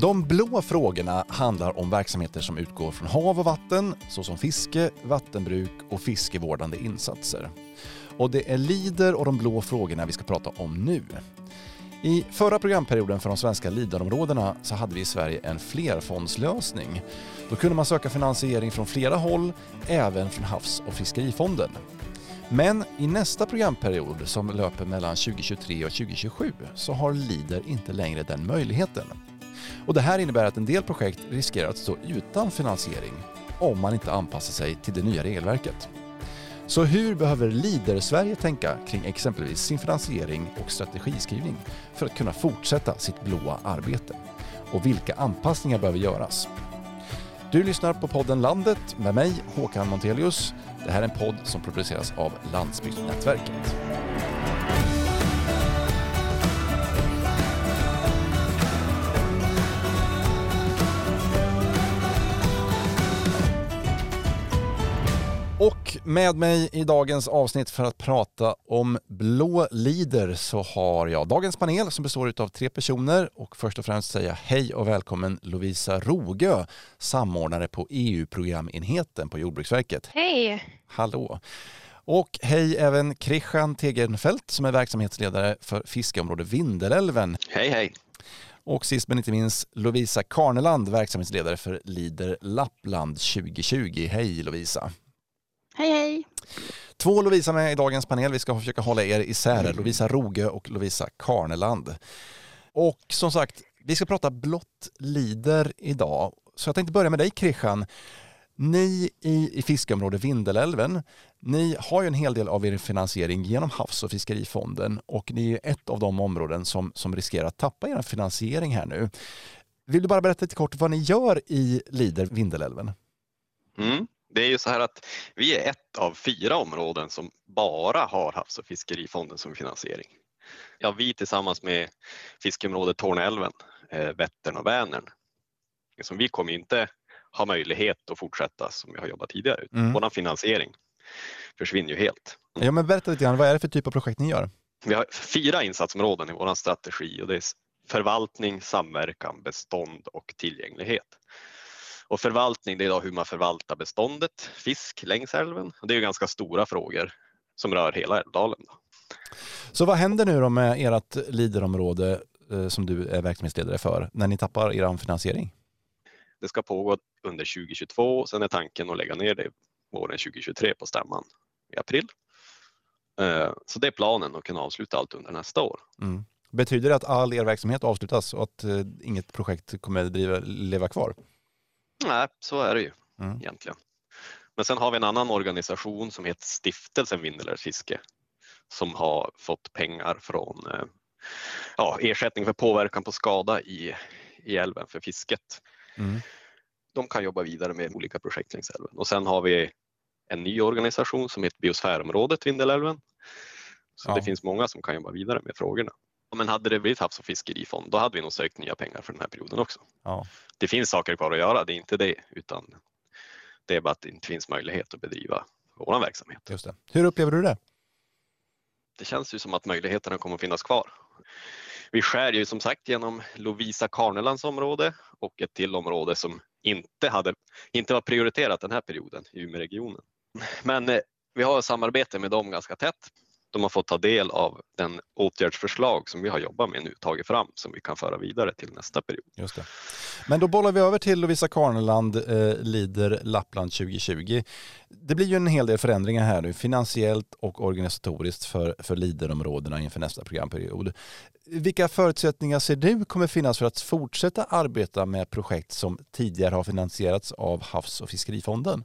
De blå frågorna handlar om verksamheter som utgår från hav och vatten såsom fiske, vattenbruk och fiskevårdande insatser. Och det är LIDER och de blå frågorna vi ska prata om nu. I förra programperioden för de svenska Liderområdena så hade vi i Sverige en flerfondslösning. Då kunde man söka finansiering från flera håll, även från Havs och fiskerifonden. Men i nästa programperiod som löper mellan 2023 och 2027 så har LIDER inte längre den möjligheten. Och det här innebär att en del projekt riskerar att stå utan finansiering om man inte anpassar sig till det nya regelverket. Så hur behöver Leader Sverige tänka kring exempelvis sin finansiering och strategiskrivning för att kunna fortsätta sitt blåa arbete? Och vilka anpassningar behöver göras? Du lyssnar på podden Landet med mig Håkan Montelius. Det här är en podd som produceras av Landsbygdsnätverket. Med mig i dagens avsnitt för att prata om blå lider så har jag dagens panel som består av tre personer och först och främst säga hej och välkommen Lovisa Rogö, samordnare på EU-programenheten på Jordbruksverket. Hej! Hallå! Och hej även Christian Tegenfeldt som är verksamhetsledare för fiskeområde Vindelälven. Hej hej! Och sist men inte minst Lovisa Karneland, verksamhetsledare för Lider Lappland 2020. Hej Lovisa! Hej hej! Två Lovisa med i dagens panel. Vi ska försöka hålla er isär. Lovisa Rogö och Lovisa Karneland. Och som sagt, vi ska prata blått lider idag. Så jag tänkte börja med dig Christian. Ni i, i fiskeområdet Vindelälven, ni har ju en hel del av er finansiering genom Havs och fiskerifonden och ni är ett av de områden som, som riskerar att tappa er finansiering här nu. Vill du bara berätta lite kort vad ni gör i Lider Vindelälven? Mm. Det är ju så här att vi är ett av fyra områden som bara har Havs och fiskerifonden som finansiering. Ja, vi tillsammans med fiskeområdet Torneälven, eh, Vättern och Vänern. Så vi kommer inte ha möjlighet att fortsätta som vi har jobbat tidigare. Mm. Vår finansiering försvinner ju helt. Ja, men berätta lite grann, vad är det för typ av projekt ni gör? Vi har fyra insatsområden i vår strategi och det är förvaltning, samverkan, bestånd och tillgänglighet. Och förvaltning, det är hur man förvaltar beståndet fisk längs älven. Det är ju ganska stora frågor som rör hela Älvdalen. Så vad händer nu då med ert liderområde eh, som du är verksamhetsledare för när ni tappar er finansiering? Det ska pågå under 2022, sen är tanken att lägga ner det våren 2023 på stämman i april. Eh, så det är planen att kunna avsluta allt under nästa år. Mm. Betyder det att all er verksamhet avslutas och att eh, inget projekt kommer att leva kvar? Nej, så är det ju mm. egentligen. Men sen har vi en annan organisation som heter Stiftelsen Vindelälvs fiske som har fått pengar från eh, ja, ersättning för påverkan på skada i, i älven för fisket. Mm. De kan jobba vidare med olika projekt längs älven och sen har vi en ny organisation som heter Biosfärområdet Vindelälven. Så ja. det finns många som kan jobba vidare med frågorna. Men hade det blivit havs och fiskerifond, då hade vi nog sökt nya pengar för den här perioden också. Ja. Det finns saker kvar att göra, det är inte det, utan det är bara att det inte finns möjlighet att bedriva vår verksamhet. Just det. Hur upplever du det? Det känns ju som att möjligheterna kommer att finnas kvar. Vi skär ju som sagt genom Lovisa Karnelands område och ett till område som inte, hade, inte var prioriterat den här perioden i Umeåregionen. Men eh, vi har samarbete med dem ganska tätt de har fått ta del av den åtgärdsförslag som vi har jobbat med nu, tagit fram, som vi kan föra vidare till nästa period. Just det. Men då bollar vi över till Lovisa Karneland, eh, Lider Lappland 2020. Det blir ju en hel del förändringar här nu, finansiellt och organisatoriskt för, för Liderområdena inför nästa programperiod. Vilka förutsättningar ser du kommer finnas för att fortsätta arbeta med projekt som tidigare har finansierats av Havs och fiskerifonden?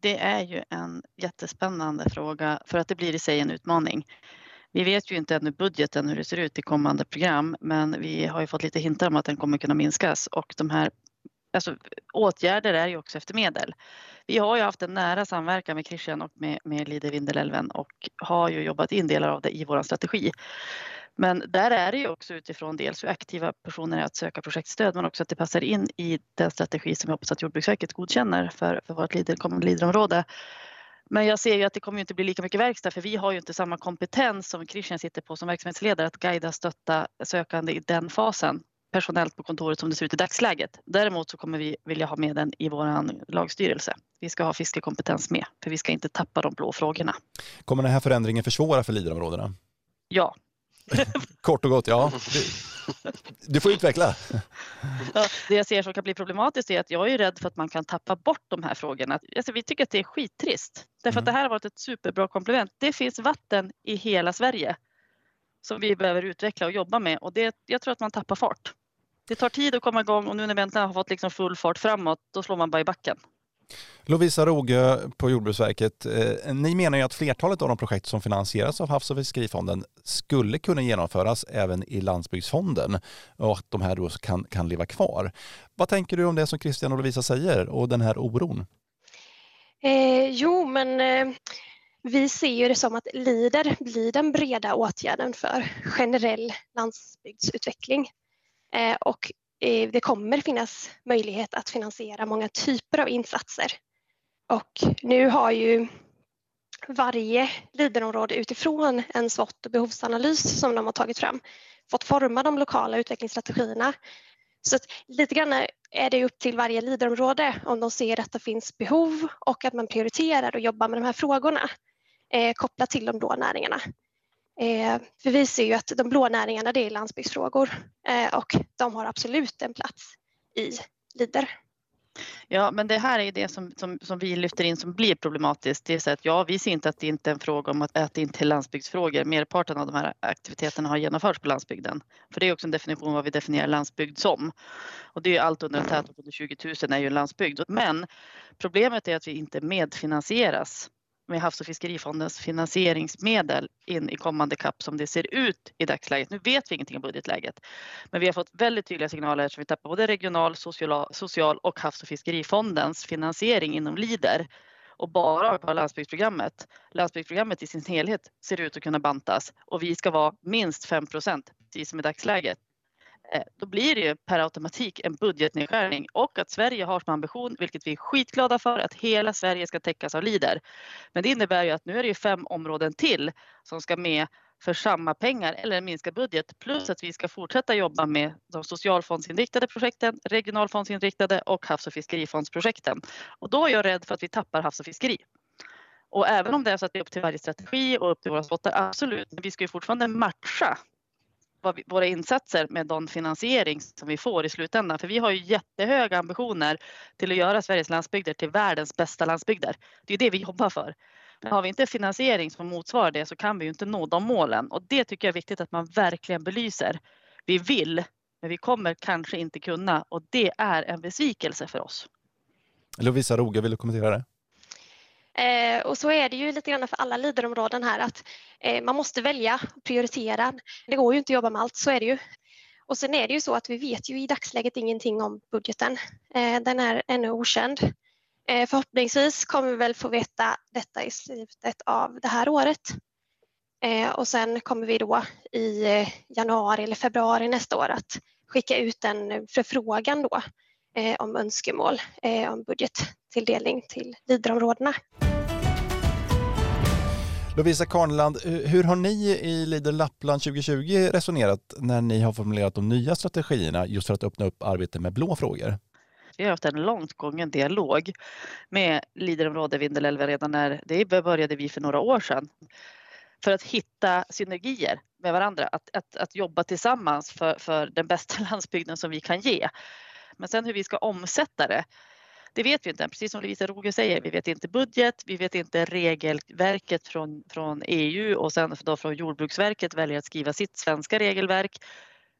Det är ju en jättespännande fråga för att det blir i sig en utmaning. Vi vet ju inte ännu budgeten hur det ser ut i kommande program men vi har ju fått lite hintar om att den kommer kunna minskas och de här alltså, åtgärder är ju också efter medel. Vi har ju haft en nära samverkan med Christian och med, med Lide Vindelälven och har ju jobbat in delar av det i vår strategi. Men där är det ju också utifrån dels hur aktiva personer är att söka projektstöd men också att det passar in i den strategi som jag hoppas att Jordbruksverket godkänner för, för vårt lider, kommande liderområde. Men jag ser ju att det kommer inte bli lika mycket verkstad för vi har ju inte samma kompetens som Christian sitter på som verksamhetsledare att guida, stötta sökande i den fasen personellt på kontoret som det ser ut i dagsläget. Däremot så kommer vi vilja ha med den i vår lagstyrelse. Vi ska ha fiskekompetens med, för vi ska inte tappa de blå frågorna. Kommer den här förändringen försvåra för Leaderområdena? Ja. Kort och gott, ja. Du, du får utveckla. Ja, det jag ser som kan bli problematiskt är att jag är rädd för att man kan tappa bort de här frågorna. Alltså, vi tycker att det är skittrist. Därför mm. att det här har varit ett superbra komplement. Det finns vatten i hela Sverige som vi behöver utveckla och jobba med och det, jag tror att man tappar fart. Det tar tid att komma igång och nu när äntligen har fått liksom full fart framåt, då slår man bara i backen. Lovisa Rogö på Jordbruksverket, eh, ni menar ju att flertalet av de projekt som finansieras av Havs och fiskerifonden skulle kunna genomföras även i landsbygdsfonden och att de här då kan, kan leva kvar. Vad tänker du om det som Christian och Lovisa säger och den här oron? Eh, jo, men eh, vi ser ju det som att LIDER blir den breda åtgärden för generell landsbygdsutveckling. Eh, och Eh, det kommer finnas möjlighet att finansiera många typer av insatser. Och nu har ju varje leaderområde utifrån en SWOT och behovsanalys som de har tagit fram fått forma de lokala utvecklingsstrategierna. Så att lite grann är det upp till varje leaderområde om de ser att det finns behov och att man prioriterar och jobbar med de här frågorna eh, kopplat till de blå näringarna. Eh, för vi ser ju att de blå näringarna det är landsbygdsfrågor eh, och de har absolut en plats i LIDER. Ja, men det här är det som, som, som vi lyfter in som blir problematiskt. Det är så att ja, vi ser inte att det inte är en fråga om att äta in till landsbygdsfrågor. Merparten av de här aktiviteterna har genomförts på landsbygden. För det är också en definition vad vi definierar landsbygd som. Och det är allt under en tätort under 20 000 är ju en landsbygd. Men problemet är att vi inte medfinansieras med Havs och fiskerifondens finansieringsmedel in i kommande CAP som det ser ut i dagsläget. Nu vet vi ingenting om budgetläget, men vi har fått väldigt tydliga signaler som vi tappar både regional, social, och Havs och fiskerifondens finansiering inom LIDER och bara på landsbygdsprogrammet. Landsbygdsprogrammet i sin helhet ser ut att kunna bantas och vi ska vara minst 5 procent, precis som i dagsläget. Eh, då blir det ju per automatik en budgetnedskärning och att Sverige har som ambition, vilket vi är skitglada för, att hela Sverige ska täckas av LIDER. Men det innebär ju att nu är det ju fem områden till som ska med för samma pengar eller en minskad budget plus att vi ska fortsätta jobba med de socialfondsinriktade projekten, regionalfondsinriktade och havs och fiskerifondsprojekten. Och då är jag rädd för att vi tappar havs och fiskeri. Och även om det är så att det är upp till varje strategi och upp till våra spottar, absolut, men vi ska ju fortfarande matcha våra insatser med den finansiering som vi får i slutändan. För vi har ju jättehöga ambitioner till att göra Sveriges landsbygder till världens bästa landsbygder. Det är det vi jobbar för. Men har vi inte finansiering som motsvarar det så kan vi ju inte nå de målen och det tycker jag är viktigt att man verkligen belyser. Vi vill, men vi kommer kanske inte kunna och det är en besvikelse för oss. Lovisa Roge, vill du kommentera det? Eh, och så är det ju lite grann för alla liderområden här att eh, man måste välja, prioritera. Det går ju inte att jobba med allt, så är det ju. Och sen är det ju så att vi vet ju i dagsläget ingenting om budgeten. Eh, den är ännu okänd. Eh, förhoppningsvis kommer vi väl få veta detta i slutet av det här året. Eh, och sen kommer vi då i eh, januari eller februari nästa år att skicka ut en förfrågan då eh, om önskemål eh, om budgettilldelning till Leaderområdena. Lovisa Karnland, eh, hur har ni i Leader Lappland 2020 resonerat när ni har formulerat de nya strategierna just för att öppna upp arbetet med blå frågor? Vi har haft en långt gången dialog med Leaderområde Vindelälven redan när det började vi för några år sedan för att hitta synergier med varandra, att, att, att jobba tillsammans för, för den bästa landsbygden som vi kan ge. Men sen hur vi ska omsätta det, det vet vi inte. Precis som Lovisa Roger säger, vi vet inte budget, vi vet inte regelverket från, från EU och sen då från Jordbruksverket väljer att skriva sitt svenska regelverk.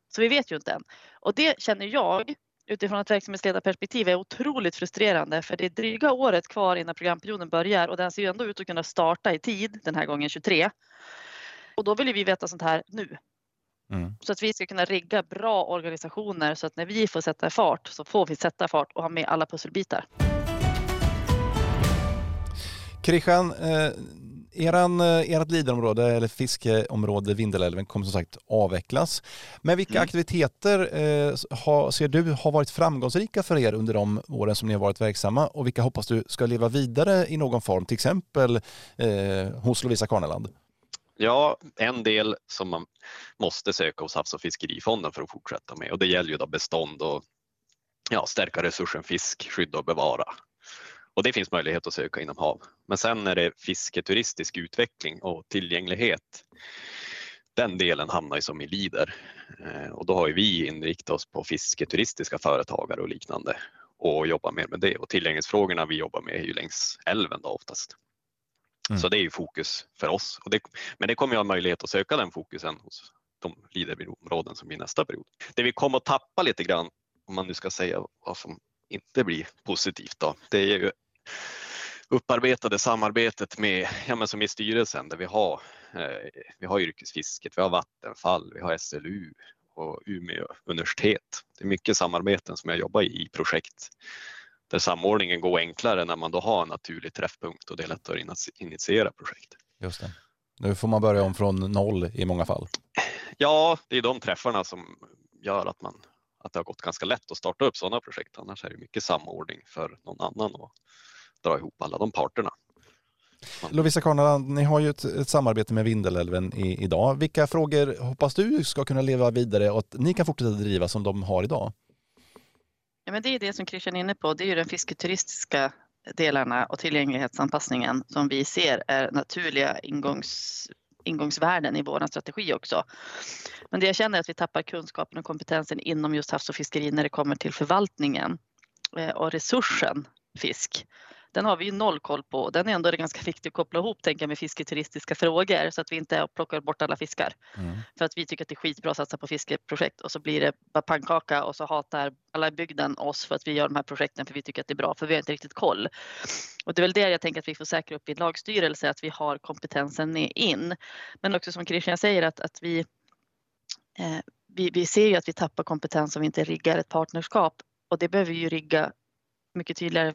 Så vi vet ju inte än. Och det känner jag utifrån ett verksamhetsledarperspektiv är otroligt frustrerande för det är dryga året kvar innan programperioden börjar och den ser ju ändå ut att kunna starta i tid den här gången 23. Och då vill vi veta sånt här nu. Mm. Så att vi ska kunna rigga bra organisationer så att när vi får sätta fart så får vi sätta fart och ha med alla pusselbitar. Christian, eh, eran, eh, ert liderområde eller fiskeområde Vindelälven kommer som sagt avvecklas. Men vilka mm. aktiviteter eh, har, ser du har varit framgångsrika för er under de åren som ni har varit verksamma och vilka hoppas du ska leva vidare i någon form, till exempel eh, hos Lovisa Karneland? Ja, en del som man måste söka hos Havs och fiskerifonden för att fortsätta med och det gäller ju då bestånd och ja, stärka resursen fisk, skydda och bevara. Och det finns möjlighet att söka inom HaV. Men sen är det fisketuristisk utveckling och tillgänglighet. Den delen hamnar ju som i LIDER eh, och då har ju vi inriktat oss på fisketuristiska företagare och liknande och jobbar mer med det. Och tillgänglighetsfrågorna vi jobbar med är ju längs älven då oftast. Mm. Så det är ju fokus för oss. Det, men det kommer jag ha möjlighet att söka den fokusen hos de Leaderområden som blir nästa period. Det vi kommer att tappa lite grann, om man nu ska säga vad som inte blir positivt då, det är ju upparbetade samarbetet med, ja men som i styrelsen där vi har, eh, vi har yrkesfisket, vi har Vattenfall, vi har SLU och Umeå universitet. Det är mycket samarbeten som jag jobbar i, i projekt där samordningen går enklare när man då har en naturlig träffpunkt och det är lättare att initiera projekt. Just det. Nu får man börja om från noll i många fall. Ja, det är de träffarna som gör att, man, att det har gått ganska lätt att starta upp sådana projekt. Annars är det mycket samordning för någon annan att dra ihop alla de parterna. Lovisa Karneland, ni har ju ett, ett, samarbete med Vindelälven i, idag. Vilka frågor hoppas du ska kunna leva vidare och att ni kan fortsätta driva som de har idag? Ja, men det är det som Christian är inne på. Det är ju den fisketuristiska delarna och tillgänglighetsanpassningen som vi ser är naturliga ingångs, ingångsvärden i vår strategi också. Men det jag känner är att vi tappar kunskapen och kompetensen inom just havs och fiskeri när det kommer till förvaltningen eh, och resursen fisk den har vi ju noll koll på. Den är ändå ganska viktig att koppla ihop tänka med fisketuristiska frågor så att vi inte plockar bort alla fiskar. Mm. För att vi tycker att det är skitbra att satsa på fiskeprojekt och så blir det bara pannkaka och så hatar alla i bygden oss för att vi gör de här projekten för vi tycker att det är bra för vi har inte riktigt koll. Och det är väl det jag tänker att vi får säkra upp i lagstyrelse att vi har kompetensen in. Men också som Christian säger att, att vi, eh, vi, vi ser ju att vi tappar kompetens om vi inte riggar ett partnerskap och det behöver vi ju rigga mycket tydligare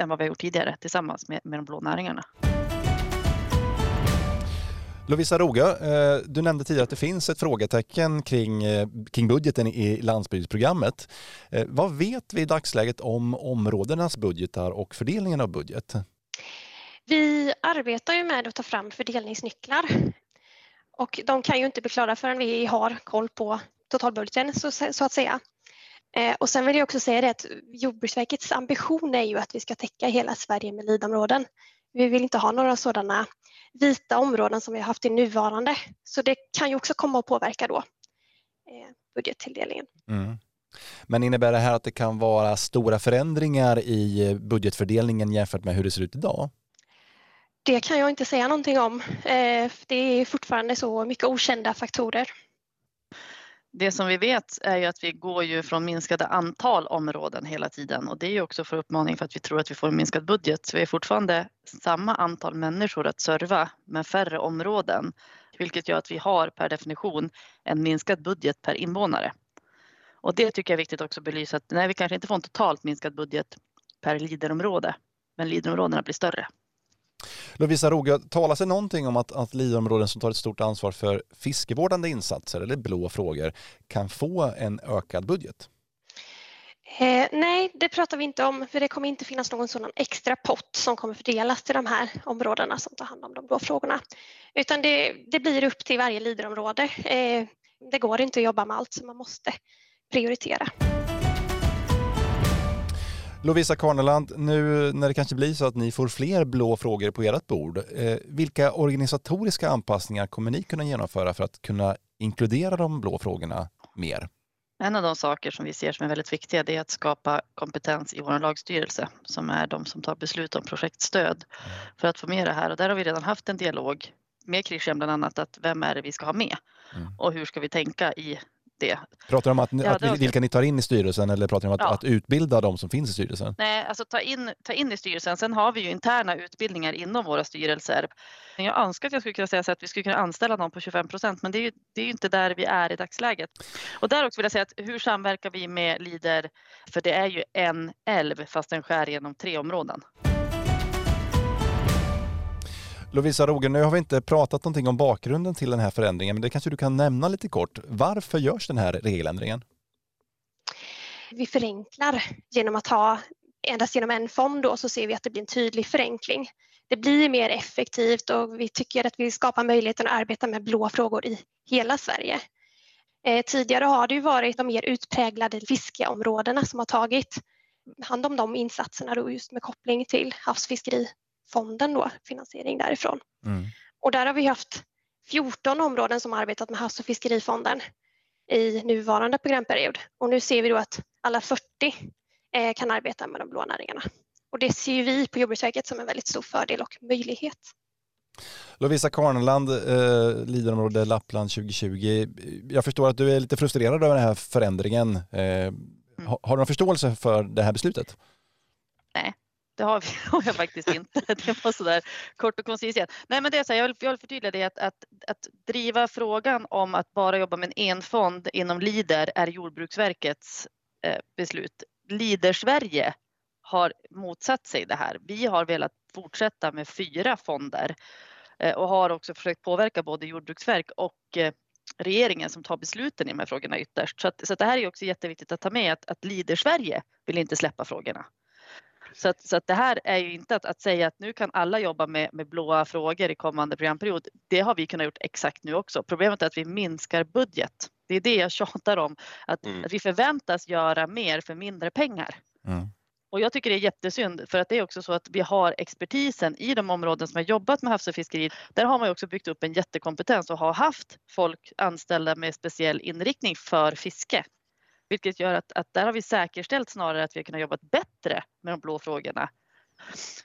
än vad vi har gjort tidigare tillsammans med, med de blå näringarna. Lovisa Roga, eh, du nämnde tidigare att det finns ett frågetecken kring, eh, kring budgeten i landsbygdsprogrammet. Eh, vad vet vi i dagsläget om områdenas budgetar och fördelningen av budget? Vi arbetar ju med att ta fram fördelningsnycklar och de kan ju inte bli klara förrän vi har koll på totalbudgeten så, så att säga. Eh, och sen vill jag också säga det att Jordbruksverkets ambition är ju att vi ska täcka hela Sverige med lidområden. Vi vill inte ha några sådana vita områden som vi har haft i nuvarande. Så det kan ju också komma att påverka då eh, budgettilldelningen. Mm. Men innebär det här att det kan vara stora förändringar i budgetfördelningen jämfört med hur det ser ut idag? Det kan jag inte säga någonting om. Eh, det är fortfarande så mycket okända faktorer. Det som vi vet är ju att vi går ju från minskade antal områden hela tiden och det är ju också för uppmaning för att vi tror att vi får en minskad budget. Så vi är fortfarande samma antal människor att serva men färre områden, vilket gör att vi har per definition en minskad budget per invånare. Och det tycker jag är viktigt också att belysa att nej, vi kanske inte får en totalt minskad budget per liderområde, men liderområdena blir större. Lovisa Roge, talas det någonting om att, att LIA-områden som tar ett stort ansvar för fiskevårdande insatser eller blå frågor kan få en ökad budget? Eh, nej, det pratar vi inte om för det kommer inte finnas någon sådan extra pott som kommer fördelas till de här områdena som tar hand om de blå frågorna. Utan det, det blir upp till varje liderområde. Eh, det går inte att jobba med allt så man måste prioritera. Lovisa Karneland, nu när det kanske blir så att ni får fler blå frågor på ert bord, eh, vilka organisatoriska anpassningar kommer ni kunna genomföra för att kunna inkludera de blå frågorna mer? En av de saker som vi ser som är väldigt viktiga är att skapa kompetens i vår lagstyrelse som är de som tar beslut om projektstöd mm. för att få med det här och där har vi redan haft en dialog med Christian bland annat att vem är det vi ska ha med mm. och hur ska vi tänka i det. Pratar du om att, ja, att vilka ni tar in i styrelsen eller pratar ni om att, ja. att, utbilda de som finns i styrelsen? Nej, alltså ta in, ta in i styrelsen. Sen har vi ju interna utbildningar inom våra styrelser. Jag önskar att jag skulle kunna säga att vi skulle kunna anställa någon på 25 procent, men det är, ju, det är ju inte där vi är i dagsläget. Och där också vill jag säga att hur samverkar vi med Lider? För det är ju en älv fast den skär genom tre områden. Lovisa Roger, nu har vi inte pratat någonting om bakgrunden till den här förändringen, men det kanske du kan nämna lite kort. Varför görs den här regeländringen? Vi förenklar genom att ha endast genom en fond då så ser vi att det blir en tydlig förenkling. det blir mer effektivt och vi tycker att vi skapar möjligheten att arbeta med blå frågor i hela Sverige. Eh, tidigare har det ju varit de mer utpräglade fiskeområdena som har tagit hand om de insatserna då just med koppling till havsfiskeri havsfiskerifonden då, finansiering därifrån. Mm. Och där har vi haft 14 områden som arbetat med havs och fiskerifonden i nuvarande programperiod och nu ser vi då att alla 40 eh, kan arbeta med de blå näringarna. Och det ser vi på Jordbruksverket som en väldigt stor fördel och möjlighet. Lovisa Karneland, eh, Liderområde Lappland 2020. Jag förstår att du är lite frustrerad över den här förändringen. Eh, mm. har, har du någon förståelse för det här beslutet? Nej, det har, vi, har jag faktiskt inte. Det var sådär kort och koncist. Nej, men det är så här, jag, vill, jag vill förtydliga det att, att, att driva frågan om att bara jobba med en enfond inom Lider är Jordbruksverkets eh, beslut. Lider Sverige har motsatt sig det här. Vi har velat fortsätta med fyra fonder eh, och har också försökt påverka både Jordbruksverk och eh, regeringen som tar besluten i de här frågorna ytterst. Så, att, så att det här är också jätteviktigt att ta med att, att Lider Sverige vill inte släppa frågorna. Så, att, så att det här är ju inte att, att säga att nu kan alla jobba med, med blåa frågor i kommande programperiod. Det har vi kunnat gjort exakt nu också. Problemet är att vi minskar budget. Det är det jag tjatar om, att, mm. att vi förväntas göra mer för mindre pengar. Mm. Och jag tycker det är jättesynd för att det är också så att vi har expertisen i de områden som har jobbat med havs och fiskeri. Där har man också byggt upp en jättekompetens och har haft folk anställda med speciell inriktning för fiske. Vilket gör att, att där har vi säkerställt snarare att vi har kunnat jobba bättre med de blå frågorna.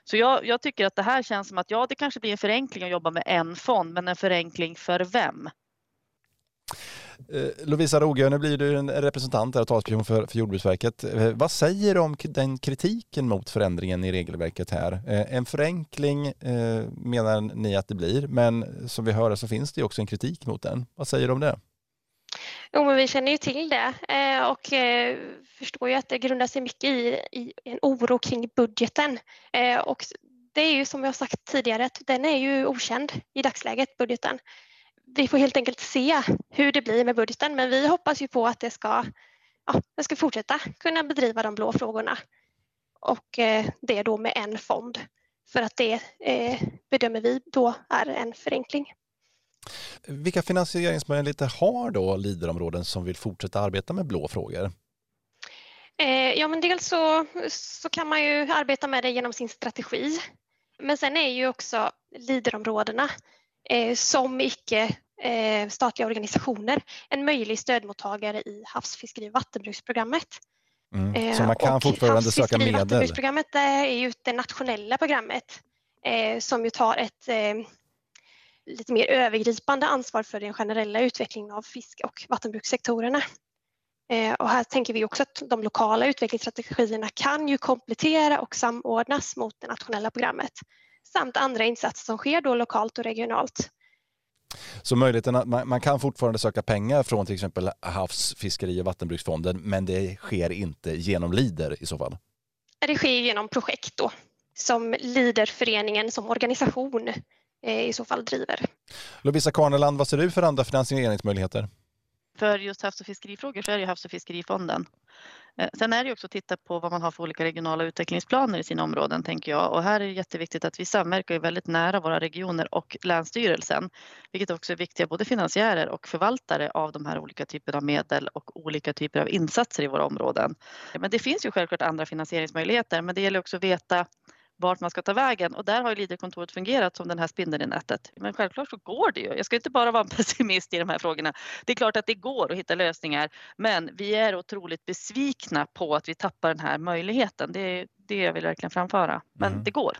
Så jag, jag, tycker att det här känns som att ja, det kanske blir en förenkling att jobba med en fond, men en förenkling för vem? Eh, Lovisa Rogö, nu blir du en representant och talesperson för, för Jordbruksverket. Eh, vad säger du om den kritiken mot förändringen i regelverket här? Eh, en förenkling eh, menar ni att det blir, men som vi hör så finns det också en kritik mot den. Vad säger du om det? Jo, men vi känner ju till det eh, och eh, förstår ju att det grundar sig mycket i, i en oro kring budgeten. Eh, och det är ju som jag sagt tidigare att den är ju okänd i dagsläget, budgeten vi får helt enkelt se hur det blir med budgeten men vi hoppas ju på att det ska, ja, det ska fortsätta kunna bedriva de blå frågorna och det då med en fond för att det bedömer vi då är en förenkling. Vilka finansieringsmöjligheter har då Leaderområden som vill fortsätta arbeta med blå frågor? Eh, ja, men dels så, så kan man ju arbeta med det genom sin strategi. Men sen är ju också Leaderområdena eh, som icke eh, statliga organisationer en möjlig stödmottagare i havsfiskeri och vattenbruksprogrammet. Mm. Eh, så man kan och fortfarande söka medel? Vattenbruksprogrammet är ju det nationella programmet eh, som ju tar ett eh, lite mer övergripande ansvar för den generella utvecklingen av fisk och vattenbrukssektorerna. Eh, och här tänker vi också att de lokala utvecklingsstrategierna kan ju komplettera och samordnas mot det nationella programmet samt andra insatser som sker då lokalt och regionalt. Så möjligheten att man, man, kan fortfarande söka pengar från till exempel Havs-, fiskeri och vattenbruksfonden men det sker inte genom LIDER i så fall? Det sker genom projekt då som LIDER-föreningen som organisation i så fall driver. Lovisa Karneland, vad ser du för andra finansieringsmöjligheter? För just havs och fiskerifrågor så är det Havs och fiskerifonden Eh, sen är det också att titta på vad man har för olika regionala utvecklingsplaner i sina områden tänker jag och här är det jätteviktigt att vi samverkar väldigt nära våra regioner och Länsstyrelsen, vilket också är viktiga både finansiärer och förvaltare av de här olika typerna av medel och olika typer av insatser i våra områden. Men det finns ju självklart andra finansieringsmöjligheter, men det gäller också att veta vart man ska ta vägen och där har ju Leaderkontoret fungerat som den här spindeln i nätet. Men självklart så går det ju. Jag ska inte bara vara en pessimist i de här frågorna. Det är klart att det går att hitta lösningar, men vi är otroligt besvikna på att vi tappar den här möjligheten. Det är det jag vill verkligen framföra. Men mm. det går.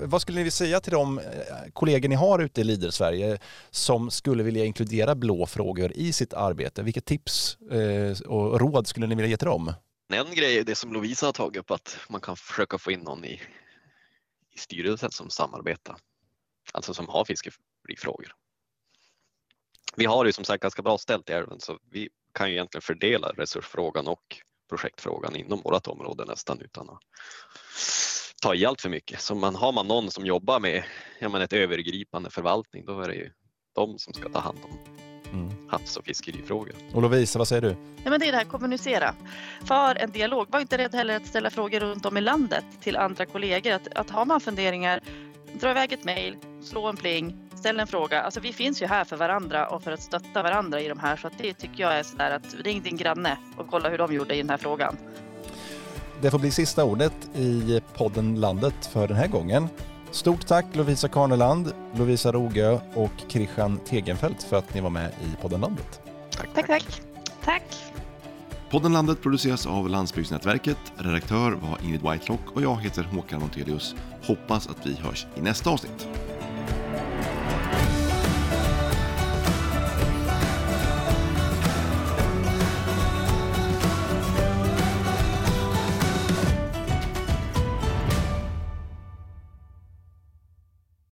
Vad skulle ni vilja säga till de eh, kollegor ni har ute i Leader Sverige som skulle vilja inkludera blå frågor i sitt arbete? Vilka tips eh, och råd skulle ni vilja ge till dem? En grej är det som Lovisa har tagit upp att man kan försöka få in någon i, i styrelsen som samarbetar, alltså som har fiskefrågor. Vi har ju som sagt ganska bra ställt i älven så vi kan ju egentligen fördela resursfrågan och projektfrågan inom vårt område nästan utan att ta i allt för mycket. Så man, har man någon som jobbar med ja, men ett övergripande förvaltning då är det ju de som ska ta hand om. Mm. havs och fiskerifrågor. Och Lovisa, vad säger du? Ja, men det är det här kommunicera. För en dialog. Var inte rädd heller att ställa frågor runt om i landet till andra kollegor. Att, att har man funderingar, dra iväg ett mejl, slå en pling, ställ en fråga. Alltså vi finns ju här för varandra och för att stötta varandra i de här. Så att det tycker jag är sådär att ring din granne och kolla hur de gjorde i den här frågan. Det får bli sista ordet i podden Landet för den här gången. Stort tack Lovisa Karneland, Lovisa Rogö och Christian Tegenfält för att ni var med i podden Landet. Tack, tack. Tack. tack. Podden Landet produceras av Landsbygdsnätverket. Redaktör var Ingrid Whitelock och jag heter Håkan Montelius. Hoppas att vi hörs i nästa avsnitt.